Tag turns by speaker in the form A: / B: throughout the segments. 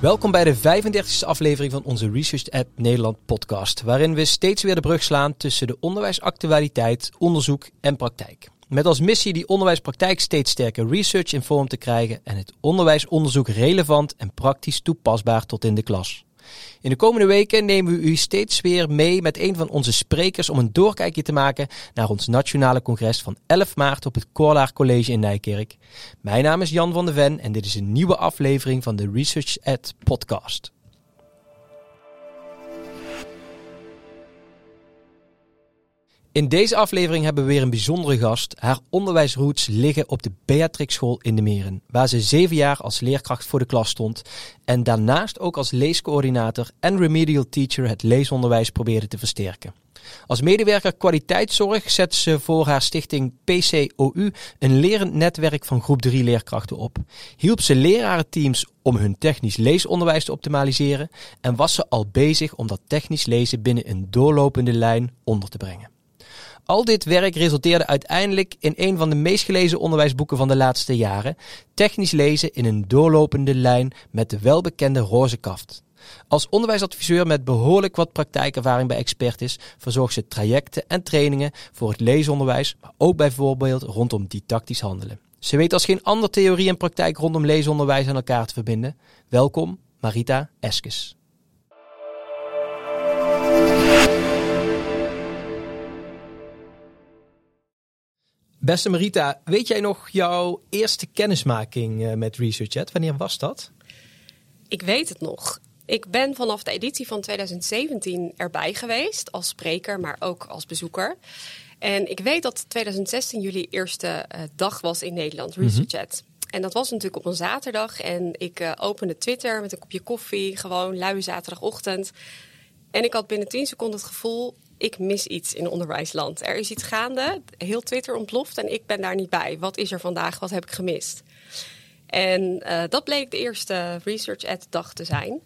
A: Welkom bij de 35e aflevering van onze Research at Nederland podcast, waarin we steeds weer de brug slaan tussen de onderwijsactualiteit, onderzoek en praktijk. Met als missie die onderwijspraktijk steeds sterker research in vorm te krijgen en het onderwijsonderzoek relevant en praktisch toepasbaar tot in de klas. In de komende weken nemen we u steeds weer mee met een van onze sprekers om een doorkijkje te maken naar ons nationale congres van 11 maart op het Corlaar College in Nijkerk. Mijn naam is Jan van de Ven en dit is een nieuwe aflevering van de Research Ed podcast. In deze aflevering hebben we weer een bijzondere gast. Haar onderwijsroots liggen op de Beatrix School in de Meren, waar ze zeven jaar als leerkracht voor de klas stond en daarnaast ook als leescoördinator en remedial teacher het leesonderwijs probeerde te versterken. Als medewerker kwaliteitszorg zet ze voor haar stichting PCOU een lerend netwerk van groep 3 leerkrachten op. Hielp ze lerarenteams om hun technisch leesonderwijs te optimaliseren en was ze al bezig om dat technisch lezen binnen een doorlopende lijn onder te brengen. Al dit werk resulteerde uiteindelijk in een van de meest gelezen onderwijsboeken van de laatste jaren, Technisch lezen in een doorlopende lijn met de welbekende roze kaft. Als onderwijsadviseur met behoorlijk wat praktijkervaring bij Expertis verzorgt ze trajecten en trainingen voor het leesonderwijs, maar ook bijvoorbeeld rondom didactisch handelen. Ze weet als geen ander theorie en praktijk rondom leesonderwijs aan elkaar te verbinden. Welkom, Marita Eskes. Beste Marita, weet jij nog jouw eerste kennismaking eh, met ResearchEd? Wanneer was dat?
B: Ik weet het nog. Ik ben vanaf de editie van 2017 erbij geweest als spreker, maar ook als bezoeker. En ik weet dat 2016 jullie eerste uh, dag was in Nederland, mhm. ResearchEd. En dat was natuurlijk op een zaterdag. En ik uh, opende Twitter met een kopje koffie, gewoon luie zaterdagochtend. En ik had binnen 10 seconden het gevoel, ik mis iets in onderwijsland. Er is iets gaande, heel Twitter ontploft en ik ben daar niet bij. Wat is er vandaag? Wat heb ik gemist? En uh, dat bleek de eerste research at dag te zijn.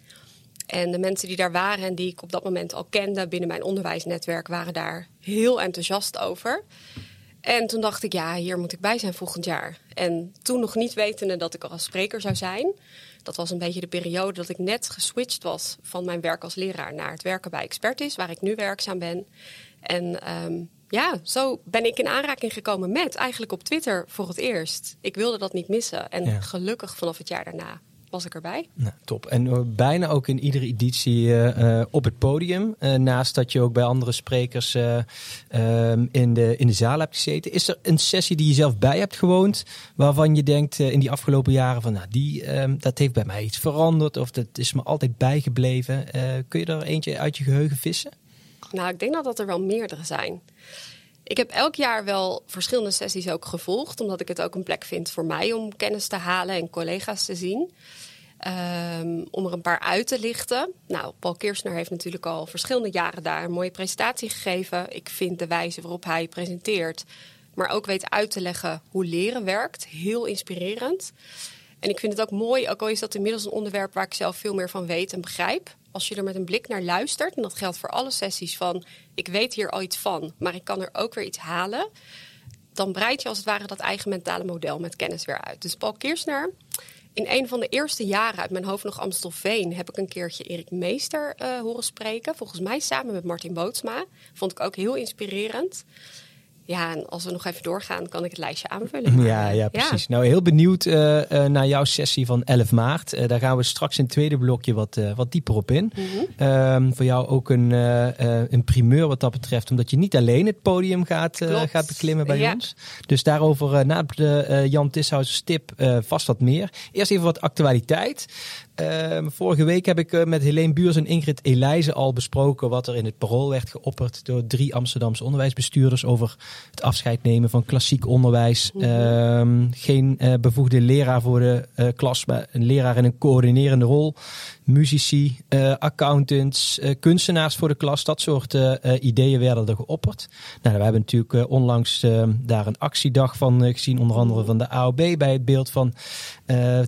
B: En de mensen die daar waren en die ik op dat moment al kende binnen mijn onderwijsnetwerk waren daar heel enthousiast over. En toen dacht ik, ja, hier moet ik bij zijn volgend jaar. En toen nog niet wetende dat ik al als spreker zou zijn, dat was een beetje de periode dat ik net geswitcht was van mijn werk als leraar naar het werken bij Expertis, waar ik nu werkzaam ben. En um, ja, zo ben ik in aanraking gekomen met eigenlijk op Twitter voor het eerst. Ik wilde dat niet missen. En gelukkig vanaf het jaar daarna was ik erbij.
A: Nou, top. En uh, bijna ook in iedere editie uh, op het podium. naast dat je ook bij andere sprekers ehm, in, de, in de zaal hebt gezeten. Is er een sessie die je zelf bij hebt gewoond. waarvan je denkt in die afgelopen jaren van nou, die, ehm, dat heeft bij mij iets veranderd. of dat is me altijd bijgebleven. kun je er eentje uit je geheugen vissen?
B: Nou, ik denk dat dat er wel meerdere zijn. Ik heb elk jaar wel verschillende sessies ook gevolgd, omdat ik het ook een plek vind voor mij om kennis te halen en collega's te zien. Um, om er een paar uit te lichten. Nou, Paul Kirchner heeft natuurlijk al verschillende jaren daar een mooie presentatie gegeven. Ik vind de wijze waarop hij presenteert, maar ook weet uit te leggen hoe leren werkt, heel inspirerend. En ik vind het ook mooi, ook al is dat inmiddels een onderwerp waar ik zelf veel meer van weet en begrijp. Als je er met een blik naar luistert, en dat geldt voor alle sessies van ik weet hier al iets van, maar ik kan er ook weer iets halen. Dan breid je als het ware dat eigen mentale model met kennis weer uit. Dus Paul Kirchner in een van de eerste jaren uit mijn hoofd nog Amstelveen heb ik een keertje Erik Meester uh, horen spreken. Volgens mij samen met Martin Bootsma. Vond ik ook heel inspirerend. Ja, en als we nog even doorgaan, kan ik het lijstje aanvullen.
A: Ja, ja, precies. Nou, heel benieuwd uh, uh, naar jouw sessie van 11 maart. Uh, daar gaan we straks in het tweede blokje wat, wat dieper op in. Mm -hmm. voor jou ook een, een primeur wat dat betreft, omdat je niet alleen het podium gaat, gaat beklimmen bij ja. ons. Dus daarover na de Jan Tishuis tip vast wat meer. Eerst even wat actualiteit. Uh, vorige week heb ik uh, met Helene Buurs en Ingrid Elijzen al besproken wat er in het parool werd geopperd door drie Amsterdamse onderwijsbestuurders over het afscheid nemen van klassiek onderwijs. Uh, geen uh, bevoegde leraar voor de klas, maar een leraar in een coördinerende rol. Muzici, accountants, kunstenaars voor de klas, dat soort ideeën werden er geopperd. Nou, we hebben natuurlijk onlangs ehm, daar een actiedag van gezien, onder andere van de AOB bij het beeld van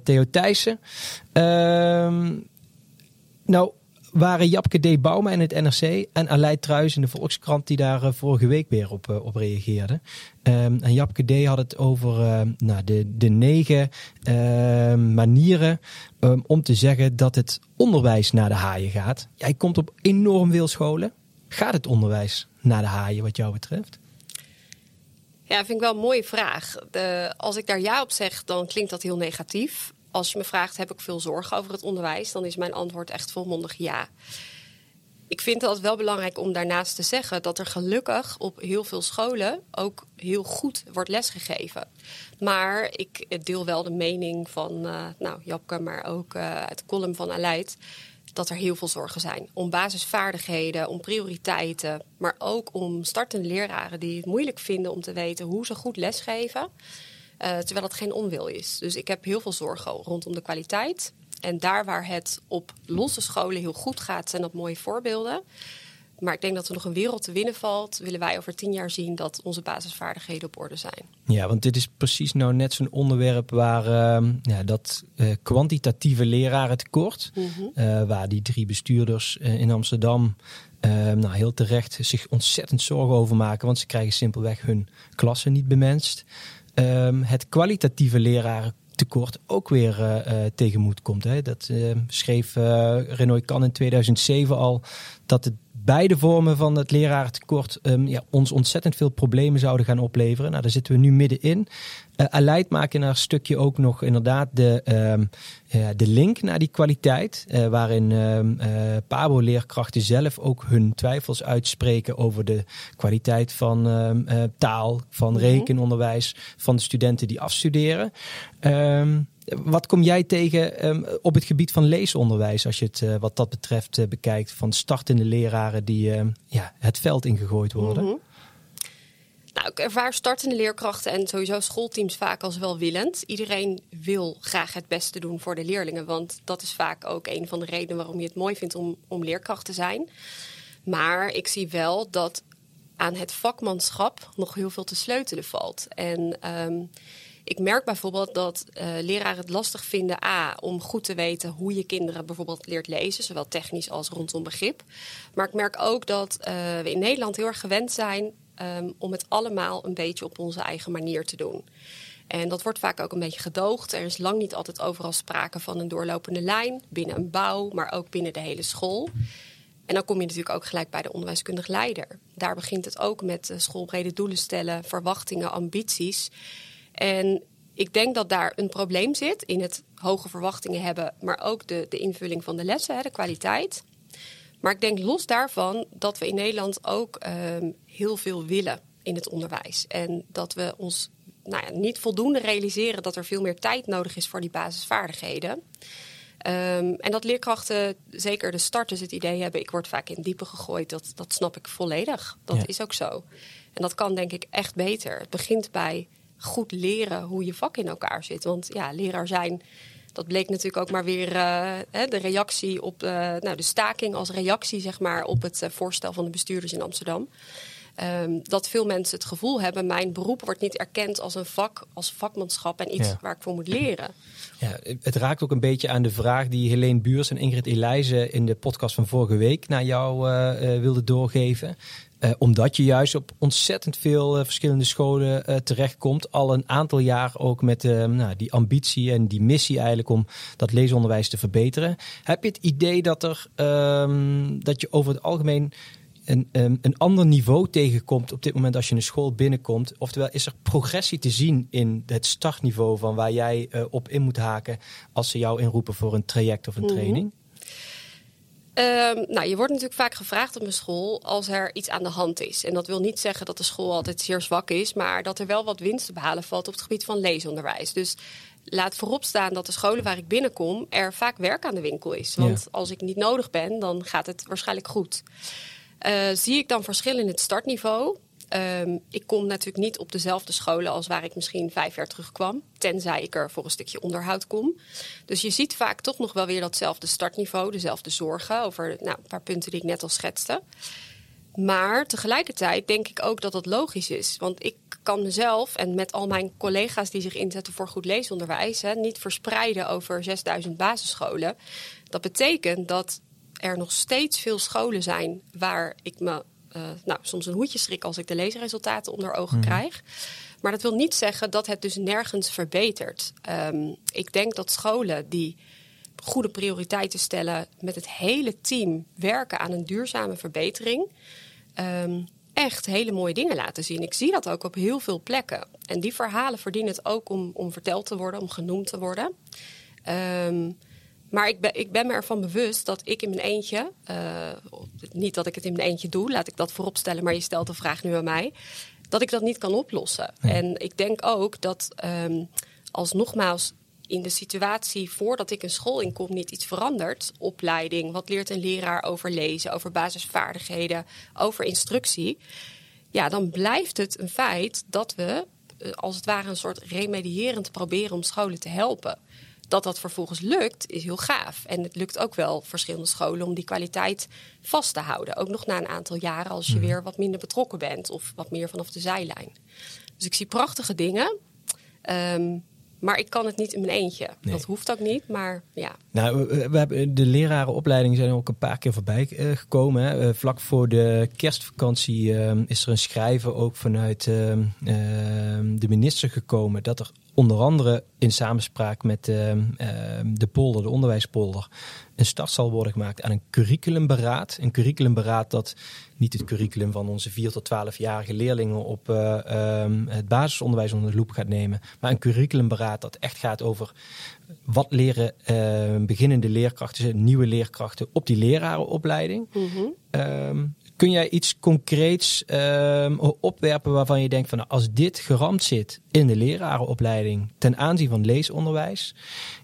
A: Theo Thijssen. Ehm, nou, waren Japke D. Bouma in het NRC en Aleid Truijs in de Volkskrant die daar vorige week weer op, op reageerden. Um, en Japke D. had het over nou, de, de negen manieren om te zeggen dat het onderwijs naar de haaien gaat. Jij komt op enorm veel scholen. Gaat het onderwijs naar de haaien wat jou betreft?
B: Ja, vind ik wel een mooie vraag. De, als ik daar ja op zeg, dan klinkt dat heel negatief. Als je me vraagt, heb ik veel zorgen over het onderwijs? Dan is mijn antwoord echt volmondig ja. Ik vind het wel belangrijk om daarnaast te zeggen dat er gelukkig op heel veel scholen ook heel goed wordt lesgegeven. Maar ik deel wel de mening van uh, nou, Japke, maar ook uh, uit de column van Aleid dat er heel veel zorgen zijn. Om basisvaardigheden, om prioriteiten, maar ook om startende leraren die het moeilijk vinden om te weten hoe ze goed lesgeven. Uh, terwijl het geen onwil is. Dus ik heb heel veel zorgen rondom de kwaliteit. En daar waar het op losse scholen heel goed gaat, zijn dat mooie voorbeelden. Maar ik denk dat er nog een wereld te winnen valt. Willen wij over tien jaar zien dat onze basisvaardigheden op orde zijn.
A: Ja, want dit is precies nou net zo'n onderwerp waar uh, ja, dat uh, kwantitatieve lerarentekort, mm -hmm. waar die drie bestuurders in Amsterdam nou, heel terecht zich ontzettend zorgen over maken. Want ze krijgen simpelweg hun klassen niet bemenst. Ehm, het kwalitatieve lerarentekort ook weer uh, tegemoet komt. Hè. Dat uh, schreef uh, Renoy Kan in 2007 al dat het beide vormen van het lerarentekort um, ja, ons ontzettend veel problemen zouden gaan opleveren. Nou, daar zitten we nu middenin. Uh, Aleid maakt in haar stukje ook nog inderdaad de, um, uh, de link naar die kwaliteit. Uh, waarin um, Pabo-leerkrachten zelf ook hun twijfels uitspreken over de kwaliteit van taal, van mhm. rekenonderwijs, van de studenten die afstuderen. Wat kom jij tegen um, op het gebied van leesonderwijs, als je het uh, wat dat betreft uh, bekijkt, van startende leraren die uh, ja, het veld ingegooid worden? -hmm.
B: Nou, ik ervaar startende leerkrachten en sowieso schoolteams vaak als welwillend. Iedereen wil graag het beste doen voor de leerlingen, want dat is vaak ook een van de redenen waarom je het mooi vindt om, om leerkracht te zijn. Maar ik zie wel dat aan het vakmanschap nog heel veel te sleutelen valt. En um, ik merk bijvoorbeeld dat uh, leraren het lastig vinden, A, om goed te weten hoe je kinderen bijvoorbeeld leert lezen, zowel technisch als rondom begrip. Maar ik merk ook dat uh, we in Nederland heel erg gewend zijn um, om het allemaal een beetje op onze eigen manier te doen. En dat wordt vaak ook een beetje gedoogd. Er is lang niet altijd overal sprake van een doorlopende lijn binnen een bouw, maar ook binnen de hele school. En dan kom je natuurlijk ook gelijk bij de onderwijskundig leider. Daar begint het ook met schoolbrede doelen stellen, verwachtingen, ambities. En ik denk dat daar een probleem zit in het hoge verwachtingen hebben, maar ook de, de invulling van de lessen, hè, de kwaliteit. Maar ik denk los daarvan dat we in Nederland ook um, heel veel willen in het onderwijs. En dat we ons nou ja, niet voldoende realiseren dat er veel meer tijd nodig is voor die basisvaardigheden. Um, en dat leerkrachten, zeker de starters, het idee hebben: ik word vaak in diepe gegooid. Dat, dat snap ik volledig. Dat ja. is ook zo. En dat kan denk ik echt beter. Het begint bij goed leren hoe je vak in elkaar zit. Want ja, leraar zijn, dat bleek natuurlijk ook maar weer uh, de reactie op uh, nou, de staking als reactie zeg maar, op het uh, voorstel van de bestuurders in Amsterdam. Um, dat veel mensen het gevoel hebben: mijn beroep wordt niet erkend als een vak, als vakmanschap en iets ja. waar ik voor moet leren.
A: Ja, het raakt ook een beetje aan de vraag die Helene Buurs en Ingrid Elijzen in de podcast van vorige week naar jou uh, wilden doorgeven. Uh, omdat je juist op ontzettend veel uh, verschillende scholen uh, terechtkomt. Al een aantal jaar ook met nou, die ambitie en die missie eigenlijk om dat leesonderwijs te verbeteren. Heb je het idee dat, er, um, dat je over het algemeen een, um, een ander niveau tegenkomt op dit moment als je een school binnenkomt? Oftewel, is er progressie te zien in het startniveau van waar jij op in moet haken als ze jou inroepen voor een traject of een mm -hmm. training?
B: Um, nou, je wordt natuurlijk vaak gevraagd op een school als er iets aan de hand is. En dat wil niet zeggen dat de school altijd zeer zwak is, maar dat er wel wat winst te behalen valt op het gebied van leesonderwijs. Dus laat voorop staan dat de scholen waar ik binnenkom er vaak werk aan de winkel is. Want ja. als ik niet nodig ben, dan gaat het waarschijnlijk goed. Uh, zie ik dan verschil in het startniveau? Um, ik kom natuurlijk niet op dezelfde scholen als waar ik misschien vijf jaar terug kwam. Tenzij ik er voor een stukje onderhoud kom. Dus je ziet vaak toch nog wel weer datzelfde startniveau, dezelfde zorgen over nou, een paar punten die ik net al schetste. Maar tegelijkertijd denk ik ook dat dat logisch is. Want ik kan mezelf en met al mijn collega's die zich inzetten voor goed leesonderwijs, niet verspreiden over 6000 basisscholen. Dat betekent dat er nog steeds veel scholen zijn waar ik me nou, soms een hoedje schrik als ik de leesresultaten onder ogen mhm. krijg. Maar dat wil niet zeggen dat het dus nergens verbetert. Um, ik denk dat scholen die goede prioriteiten stellen, met het hele team werken aan een duurzame verbetering. Um, echt hele mooie dingen laten zien. Ik zie dat ook op heel veel plekken. En die verhalen verdienen het ook om, om verteld te worden, om genoemd te worden. Um, maar ik ben, ik ben me ervan bewust dat ik in mijn eentje, uh, niet dat ik het in mijn eentje doe, laat ik dat vooropstellen, maar je stelt de vraag nu aan mij, dat ik dat niet kan oplossen. En ik denk ook dat um, als nogmaals in de situatie voordat ik een school inkom niet iets verandert, opleiding, wat leert een leraar over lezen, over basisvaardigheden, over instructie, ja, dan blijft het een feit dat we eh, als het ware een soort remedierend proberen om scholen te helpen. Dat dat vervolgens lukt, is heel gaaf. En het lukt ook wel verschillende scholen om die kwaliteit vast te houden. Ook nog na een aantal jaren als je mhm. weer wat minder betrokken bent of wat meer vanaf de zijlijn. Dus ik zie prachtige dingen. Um, maar ik kan het niet in mijn eentje. Dat hoeft ook niet, maar ja.
A: Nou, we, hebben de lerarenopleidingen zijn ook een paar keer voorbij uh, gekomen. Hè. Uh, vlak voor de kerstvakantie uh, is er een schrijven ook vanuit ehm, ehm, de minister gekomen dat er onder andere in samenspraak met ehm, de polder, de onderwijspolder, een start zal worden gemaakt aan een curriculumberaad. Een curriculumberaad dat niet het curriculum van onze 4 tot 12-jarige leerlingen op uh, um, het basisonderwijs onder de loep gaat nemen. Maar een curriculumberaad dat echt gaat over wat leren uh, beginnende leerkrachten, nieuwe leerkrachten op die lerarenopleiding. Mm Kun jij iets concreets ehm, opwerpen waarvan je denkt van nou, als dit geramd zit in de lerarenopleiding ten aanzien van leesonderwijs,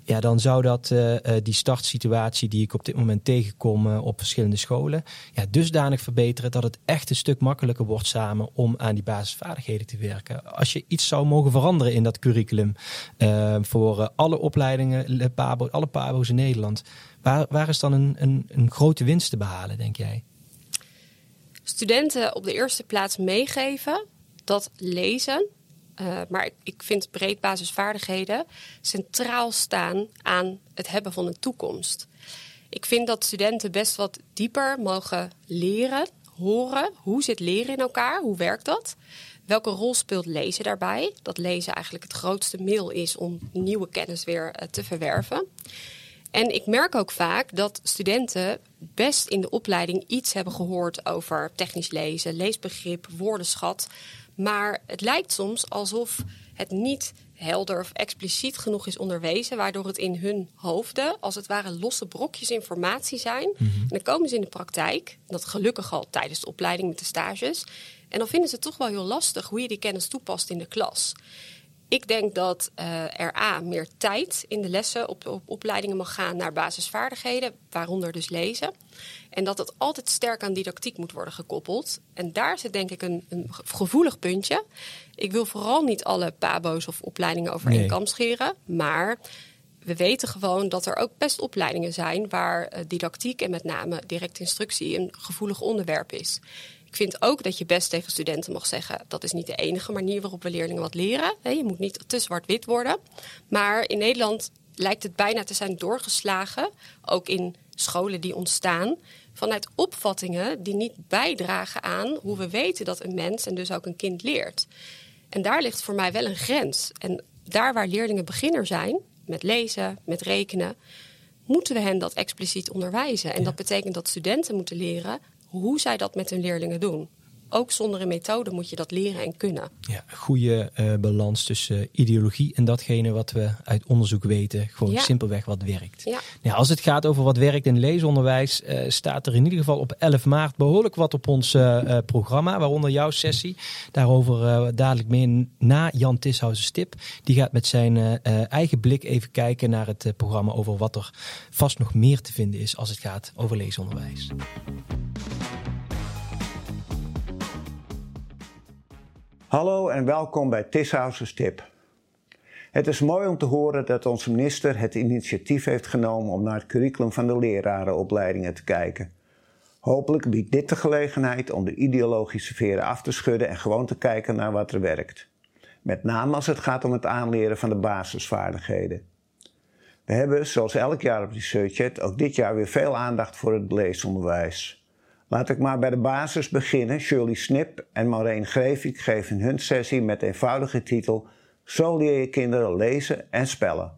A: ja, dan zou dat uh, die startsituatie die ik op dit moment tegenkom uh, op verschillende scholen, ja, dusdanig verbeteren dat het echt een stuk makkelijker wordt samen om aan die basisvaardigheden te werken. Als je iets zou mogen veranderen in dat curriculum uh, voor alle opleidingen, pabo, alle pabo's in Nederland, waar, waar is dan een, een, een grote winst te behalen, denk jij?
B: Studenten op de eerste plaats meegeven dat lezen, uh, maar ik vind breed basisvaardigheden centraal staan aan het hebben van een toekomst. Ik vind dat studenten best wat dieper mogen leren, horen. Hoe zit leren in elkaar? Hoe werkt dat? Welke rol speelt lezen daarbij? Dat lezen eigenlijk het grootste middel is om nieuwe kennis weer uh, te verwerven. En ik merk ook vaak dat studenten best in de opleiding iets hebben gehoord over technisch lezen, leesbegrip, woordenschat. Maar het lijkt soms alsof het niet helder of expliciet genoeg is onderwezen, waardoor het in hun hoofden als het ware losse brokjes informatie zijn. Mhm. En dan komen ze in de praktijk, dat gelukkig al tijdens de opleiding met de stages. En dan vinden ze het toch wel heel lastig hoe je die kennis toepast in de klas. Ik denk dat uh, er A, meer tijd in de lessen op, op opleidingen mag gaan naar basisvaardigheden, waaronder dus lezen. En dat het altijd sterk aan didactiek moet worden gekoppeld. En daar zit denk ik een, een gevoelig puntje. Ik wil vooral niet alle pabo's of opleidingen over één kam scheren, maar we weten gewoon dat er ook best opleidingen zijn waar uh, didactiek en met name directe instructie een gevoelig onderwerp is. Ik vind ook dat je best tegen studenten mag zeggen: dat is niet de enige manier waarop we leerlingen wat leren. Je moet niet te zwart-wit worden. Maar in Nederland lijkt het bijna te zijn doorgeslagen, ook in scholen die ontstaan, vanuit opvattingen die niet bijdragen aan hoe we weten dat een mens en dus ook een kind leert. En daar ligt voor mij wel een grens. En daar waar leerlingen beginner zijn, met lezen, met rekenen, moeten we hen dat expliciet onderwijzen. En dat betekent dat studenten moeten leren hoe zij dat met hun leerlingen doen. Ook zonder een methode moet je dat leren en kunnen.
A: Ja, goede uh, balans tussen ideologie en datgene wat we uit onderzoek weten. Gewoon simpelweg wat werkt. Ja. Nou, als het gaat over wat werkt in leesonderwijs, uh, staat er in ieder geval op 11 maart behoorlijk wat op ons uh, programma. Waaronder jouw sessie. Daarover dadelijk meer na Jan Tishousen Stip. Die gaat met zijn eigen blik even kijken naar het programma over wat er vast nog meer te vinden is als het gaat over leesonderwijs.
C: Hallo en welkom bij Tishouses Tip. Het is mooi om te horen dat onze minister het initiatief heeft genomen om naar het curriculum van de lerarenopleidingen te kijken. Hopelijk biedt dit de gelegenheid om de ideologische veren af te schudden en gewoon te kijken naar wat er werkt. Met name als het gaat om het aanleren van de basisvaardigheden. We hebben, zoals elk jaar op ResearchChat, ook dit jaar weer veel aandacht voor het leesonderwijs. Laat ik maar bij de basis beginnen. Shirley Snip en Maureen Grevik geven hun sessie met eenvoudige titel Zo leer je kinderen lezen en spellen.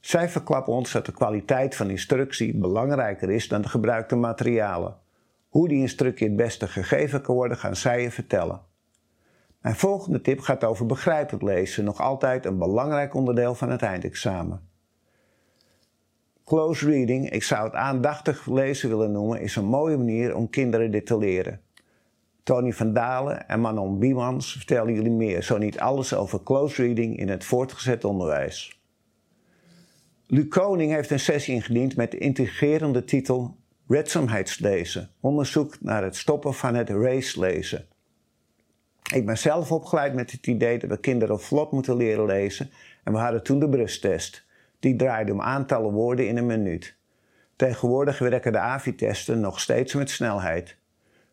C: Zij verklappen ons dat de kwaliteit van instructie belangrijker is dan de gebruikte materialen. Hoe die instructie het beste gegeven kan worden, gaan zij je vertellen. Mijn volgende tip gaat over begrijpend lezen, nog altijd een belangrijk onderdeel van het eindexamen. Close reading, ik zou het aandachtig lezen willen noemen, is een mooie manier om kinderen dit te leren. Tony van Dalen en Manon Biemans vertellen jullie meer, zo niet alles over close reading in het voortgezet onderwijs. Luc Koning heeft een sessie ingediend met de integrerende titel Redzaamheidslezen, onderzoek naar het stoppen van het race lezen. Ik ben zelf opgeleid met het idee dat we kinderen vlot moeten leren lezen en we hadden toen de brusttest. Die draaide om aantallen woorden in een minuut. Tegenwoordig werken de AVI-testen nog steeds met snelheid.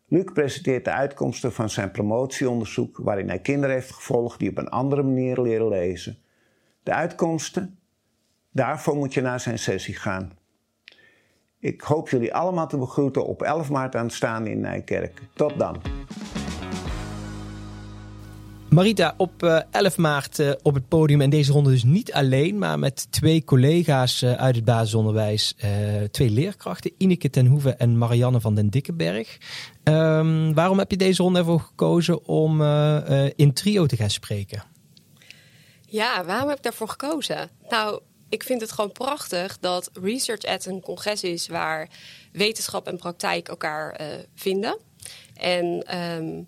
C: Luc presenteert de uitkomsten van zijn promotieonderzoek waarin hij kinderen heeft gevolgd die op een andere manier leren lezen. De uitkomsten? Daarvoor moet je naar zijn sessie gaan. Ik hoop jullie allemaal te begroeten op 11 maart aanstaande in Nijkerk. Tot dan.
A: Marita, op 11 eh, maart uh, op het podium en deze ronde dus niet alleen, maar met twee collega's uh, uit het basisonderwijs. twee leerkrachten, Ineke ten Hoeve en Marianne van den Dikkenberg. Um, waarom heb je deze ronde ervoor gekozen om in trio te gaan spreken?
B: Ja, waarom heb ik daarvoor gekozen? Nou, ik vind het gewoon prachtig dat Research at een congres is waar wetenschap en praktijk elkaar vinden. En um,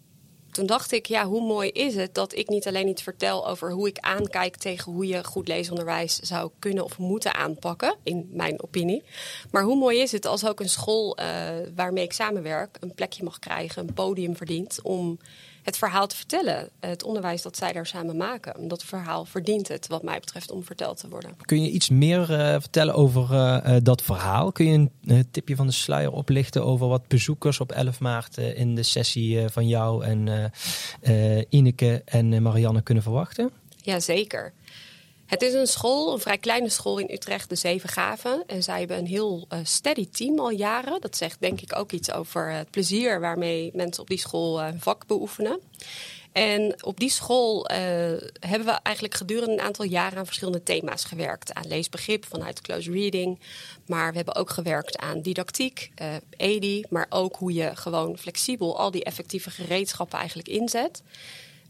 B: toen dacht ik, ja, hoe mooi is het dat ik niet alleen iets vertel over hoe ik aankijk tegen hoe je goed leesonderwijs zou kunnen of moeten aanpakken, in mijn opinie. Maar hoe mooi is het als ook een school uh, waarmee ik samenwerk een plekje mag krijgen, een podium verdient om het verhaal te vertellen. Het onderwijs dat zij daar samen maken. Dat verhaal verdient het, wat mij betreft, om verteld te worden.
A: Kun je iets meer uh, vertellen over uh, dat verhaal? Kun je een tipje van de sluier oplichten over wat bezoekers op 11 maart in de sessie van jou en Ineke en Marianne kunnen verwachten?
B: Jazeker. Het is een school, een vrij kleine school in Utrecht, de Zeven Gaven. En zij hebben een heel steady team al jaren. Dat zegt denk ik ook iets over het plezier waarmee mensen op die school uh, vak beoefenen. En op die school uh, hebben we eigenlijk gedurende een aantal jaren aan verschillende thema's gewerkt. Aan leesbegrip vanuit close reading. Maar we hebben ook gewerkt aan didactiek, uh, EDI. Maar ook hoe je gewoon flexibel al die effectieve gereedschappen eigenlijk inzet.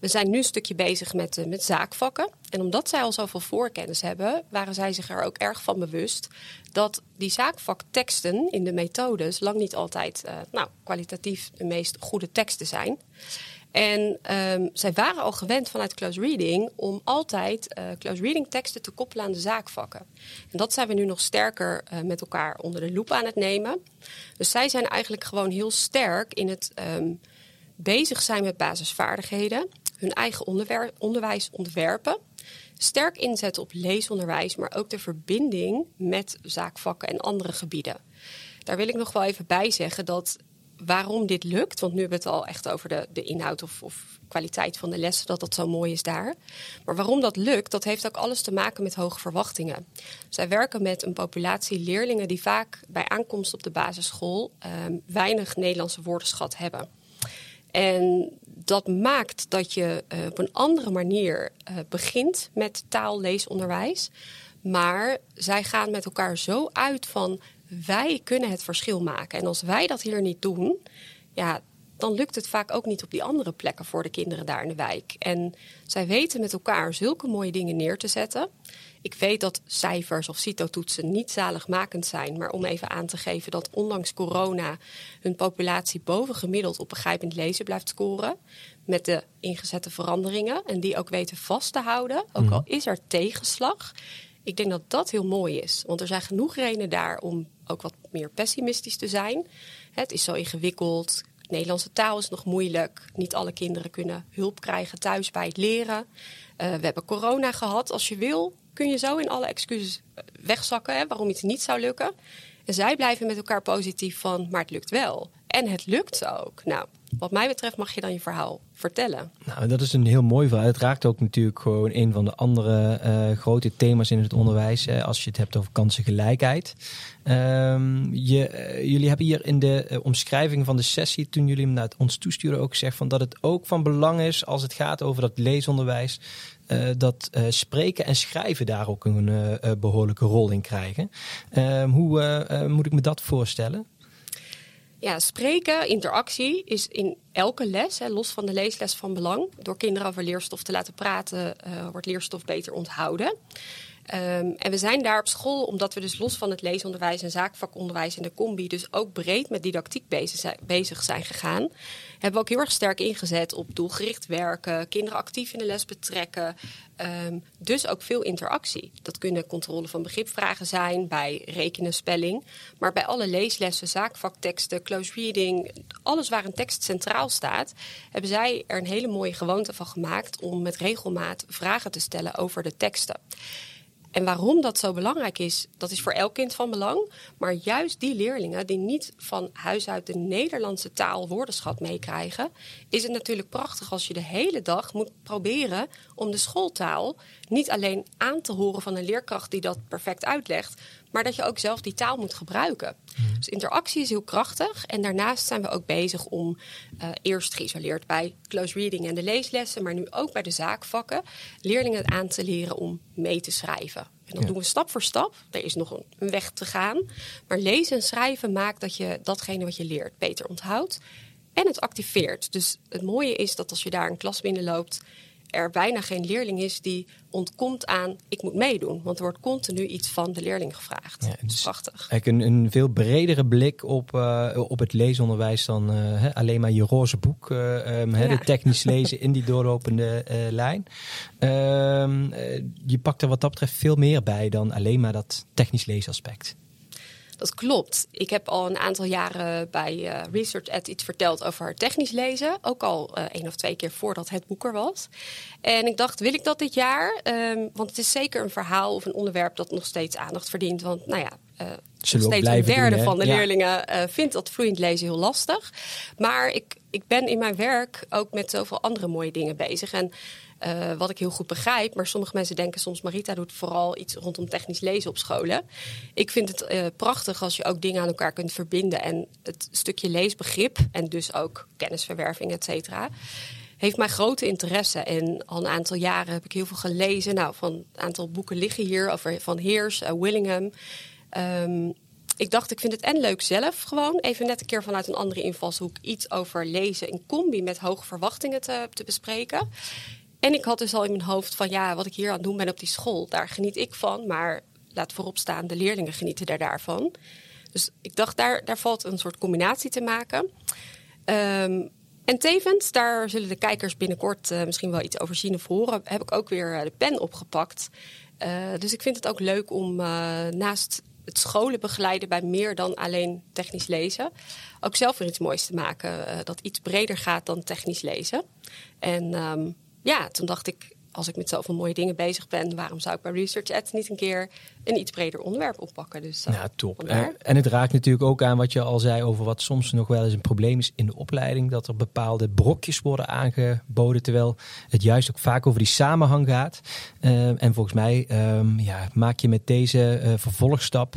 B: We zijn nu een stukje bezig met, uh, met zaakvakken. En omdat zij al zoveel voorkennis hebben, waren zij zich er ook erg van bewust dat die zaakvakteksten in de methodes lang niet altijd nou, kwalitatief de meest goede teksten zijn. En um, zij waren al gewend vanuit close reading om altijd uh, close reading teksten te koppelen aan de zaakvakken. En dat zijn we nu nog sterker uh, met elkaar onder de loep aan het nemen. Dus zij zijn eigenlijk gewoon heel sterk in het um, bezig zijn met basisvaardigheden hun eigen onderwijs ontwerpen. Sterk inzetten op leesonderwijs, maar ook de verbinding met zaakvakken en andere gebieden. Daar wil ik nog wel even bij zeggen dat waarom dit lukt, want nu hebben we het al echt over de, de inhoud of, of kwaliteit van de lessen, dat dat zo mooi is daar. Maar waarom dat lukt, dat heeft ook alles te maken met hoge verwachtingen. Zij werken met een populatie leerlingen die vaak bij aankomst op de basisschool um, weinig Nederlandse woordenschat hebben. En dat maakt dat je uh, op een andere manier uh, begint met taalleesonderwijs. Maar zij gaan met elkaar zo uit van wij kunnen het verschil maken. En als wij dat hier niet doen, ja, dan lukt het vaak ook niet op die andere plekken voor de kinderen daar in de wijk. En zij weten met elkaar zulke mooie dingen neer te zetten. Ik weet dat cijfers of CITO-toetsen niet zaligmakend zijn, maar om even aan te geven dat ondanks corona hun populatie bovengemiddeld op begrijpend lezen blijft scoren. Met de ingezette veranderingen en die ook weten vast te houden, ook al mhm. is er tegenslag. Ik denk dat dat heel mooi is, want er zijn genoeg redenen daar om ook wat meer pessimistisch te zijn. Het is zo ingewikkeld. Nederlandse taal is nog moeilijk. Niet alle kinderen kunnen hulp krijgen thuis bij het leren. Uh, we hebben corona gehad. Als je wil, kun je zo in alle excuses eh, wegzakken hè, waarom iets niet zou lukken. En zij blijven met elkaar positief van, maar het lukt wel. En het lukt ook. Nou, wat mij betreft mag je dan je verhaal vertellen.
A: Nou, dat is een heel mooi verhaal. Het raakt ook natuurlijk gewoon een van de andere eh, grote thema's in het onderwijs. als je het hebt over kansengelijkheid. Um, je, uh, jullie hebben hier in de omschrijving van de sessie, toen jullie hem naar ons toesturen, ook gezegd van dat het ook van belang is als het gaat over dat leesonderwijs. Dat spreken en schrijven daar ook een behoorlijke rol in krijgen. Ehm, hoe moet ik me dat voorstellen?
B: Ja, spreken, interactie is in elke les, hè, los van de leesles van belang. Door kinderen over leerstof te laten praten, uh, wordt leerstof beter onthouden. Um, en we zijn daar op school, omdat we dus los van het leesonderwijs en zaakvakonderwijs en de combi, dus ook breed met didactiek bezig, bezig zijn gegaan, hebben we ook heel erg sterk ingezet op doelgericht werken, kinderen actief in de les betrekken. Um, dus ook veel interactie. Dat kunnen controle van begripvragen zijn, bij rekenen, spelling. Maar bij alle leeslessen, zaakvakteksten, close reading, alles waar een tekst centraal staat, hebben zij er een hele mooie gewoonte van gemaakt om met regelmaat vragen te stellen over de teksten. En waarom dat zo belangrijk is, dat is voor elk kind van belang. Maar juist die leerlingen die niet van huis uit de Nederlandse taal woordenschat meekrijgen, is het natuurlijk prachtig als je de hele dag moet proberen om de schooltaal niet alleen aan te horen van een leerkracht die dat perfect uitlegt, maar dat je ook zelf die taal moet gebruiken. Mhm. Dus interactie is heel krachtig. En daarnaast zijn we ook bezig om uh, eerst geïsoleerd bij close reading en de leeslessen, maar nu ook bij de zaakvakken, leerlingen aan te leren om mee te schrijven. En dat doen we stap voor stap. Er is nog een weg te gaan. Maar lezen en schrijven maakt dat je datgene wat je leert beter onthoudt. En het activeert. Dus het mooie is dat als je daar een klas binnenloopt er bijna geen leerling is die ontkomt aan ik moet meedoen. Want er wordt continu iets van de leerling gevraagd. Ja, is prachtig.
A: Een, een veel bredere blik op, uh, op het leesonderwijs dan uh, alleen maar je roze boek. Uh, um, ja. De technisch lezen in die doorlopende lijn. Ehm, je pakt er wat dat betreft veel meer bij dan alleen maar dat technisch leesaspect.
B: Dat klopt. Ik heb al een aantal jaren bij uh, Research Ed iets verteld over technisch lezen. Ook al uh, één of twee keer voordat het boek er was. En ik dacht, wil ik dat dit jaar? Um, want het is zeker een verhaal of een onderwerp dat nog steeds aandacht verdient. Want nou ja, uh, steeds een derde doen, van de ja. leerlingen vindt dat vloeiend lezen heel lastig. Maar ik, ik ben in mijn werk ook met zoveel andere mooie dingen bezig. En uh, wat ik heel goed begrijp. Maar sommige mensen denken soms, Marita doet vooral iets rondom technisch lezen op scholen. Ik vind het uh, prachtig als je ook dingen aan elkaar kunt verbinden. En het stukje leesbegrip en dus ook kennisverwerving, et cetera heeft mij grote interesse. En al een aantal jaren heb ik heel veel gelezen. Nou, van een aantal boeken liggen hier over van Heers, uh, Willingham. Um, ik dacht, ik vind het en leuk zelf gewoon. Even net een keer vanuit een andere invalshoek iets over lezen in combi met hoge verwachtingen te, te bespreken. En ik had dus al in mijn hoofd van ja, wat ik hier aan het doen ben op die school, daar geniet ik van. Maar laat voorop staan, de leerlingen genieten daar daarvan. Dus ik dacht, daar, daar valt een soort combinatie te maken. Um, en tevens, daar zullen de kijkers binnenkort uh, misschien wel iets over zien of horen, heb ik ook weer uh, de pen opgepakt. Uh, dus ik vind het ook leuk om naast het scholen begeleiden bij meer dan alleen technisch lezen, ook zelf weer iets moois te maken dat iets breder gaat dan technisch lezen. En um, ja, toen dacht ik, als ik met zoveel mooie dingen bezig ben, waarom zou ik bij Research Ads niet een keer een iets breder onderwerp oppakken? Dus,
A: uh, ja, top. En het raakt natuurlijk ook aan wat je al zei over wat soms nog wel eens een probleem is in de opleiding. Dat er bepaalde brokjes worden aangeboden, terwijl het juist ook vaak over die samenhang gaat. Uh, en volgens mij um, ja, maak je met deze uh, vervolgstap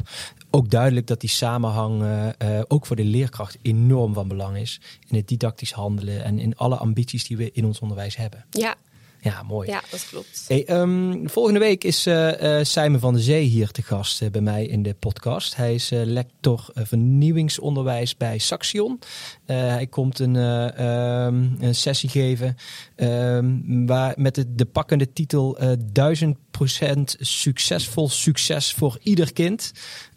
A: ook duidelijk dat die samenhang ook voor de leerkracht enorm van belang is. In het didactisch handelen en in alle ambities die we in ons onderwijs hebben.
B: Ja,
A: ja, mooi.
B: Ja, dat klopt.
A: Hey, um, volgende week is uh, Simon van de Zee hier te gast bij mij in de podcast. Hij is lector vernieuwingsonderwijs bij Saxion. Hij komt een, um, een sessie geven um, waar, met de, de pakkende titel 1000% succesvol succes voor ieder kind.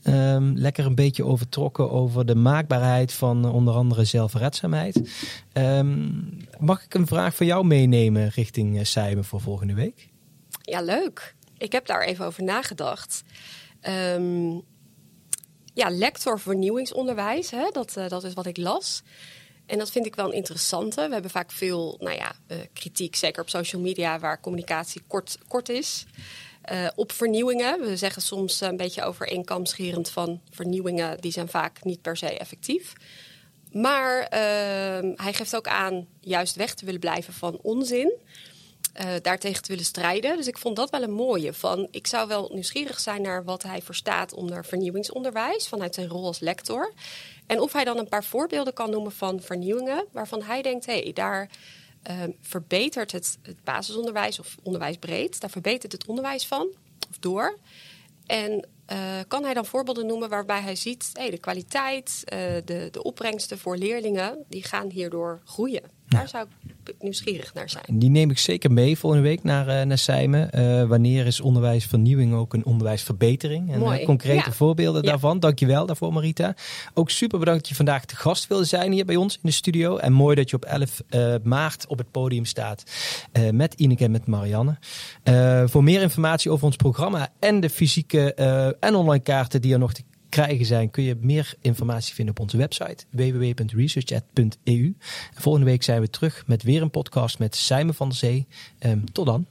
A: Um, lekker een beetje overtrokken over de maakbaarheid van onder andere zelfredzaamheid. Mag ik een vraag van jou meenemen richting uh, voor volgende week?
B: Ja, leuk. Ik heb daar even over nagedacht. Um, ja, lector vernieuwingsonderwijs, hè? Dat, uh, dat is wat ik las. En dat vind ik wel een interessante. We hebben vaak veel nou ja, uh, kritiek, zeker op social media, waar communicatie kort, kort is. Uh, op vernieuwingen. We zeggen soms een beetje over eenkamscherend van vernieuwingen, die zijn vaak niet per se effectief. maar ehm, hij geeft ook aan juist weg te willen blijven van onzin. Uh, daartegen te willen strijden. Dus ik vond dat wel een mooie. Van, ik zou wel nieuwsgierig zijn naar wat hij verstaat onder vernieuwingsonderwijs vanuit zijn rol als lector. En of hij dan een paar voorbeelden kan noemen van vernieuwingen waarvan hij denkt: hé, hey, daar uh, verbetert het, het basisonderwijs of onderwijs breed, daar verbetert het onderwijs van of door. En uh, kan hij dan voorbeelden noemen waarbij hij ziet hey, de kwaliteit, uh, de, de opbrengsten voor leerlingen, die gaan hierdoor groeien? Daar zou ik nieuwsgierig naar zijn.
A: Die neem ik zeker mee volgende week naar, uh, naar Sijmen. Uh, wanneer is onderwijsvernieuwing ook een onderwijsverbetering? En uh, concrete ja. voorbeelden ja. daarvan. Dankjewel daarvoor Marita. Ook super bedankt dat je vandaag te gast wilde zijn hier bij ons in de studio. En mooi dat je op 11 maart op het podium staat met Ineke en met Marianne. voor meer informatie over ons programma en de fysieke en online kaarten die er nog te krijgen zijn, kun je meer informatie vinden op onze website www.researchat.eu. Volgende week zijn we terug met weer een podcast met Simon van der Zee. Um, tot dan.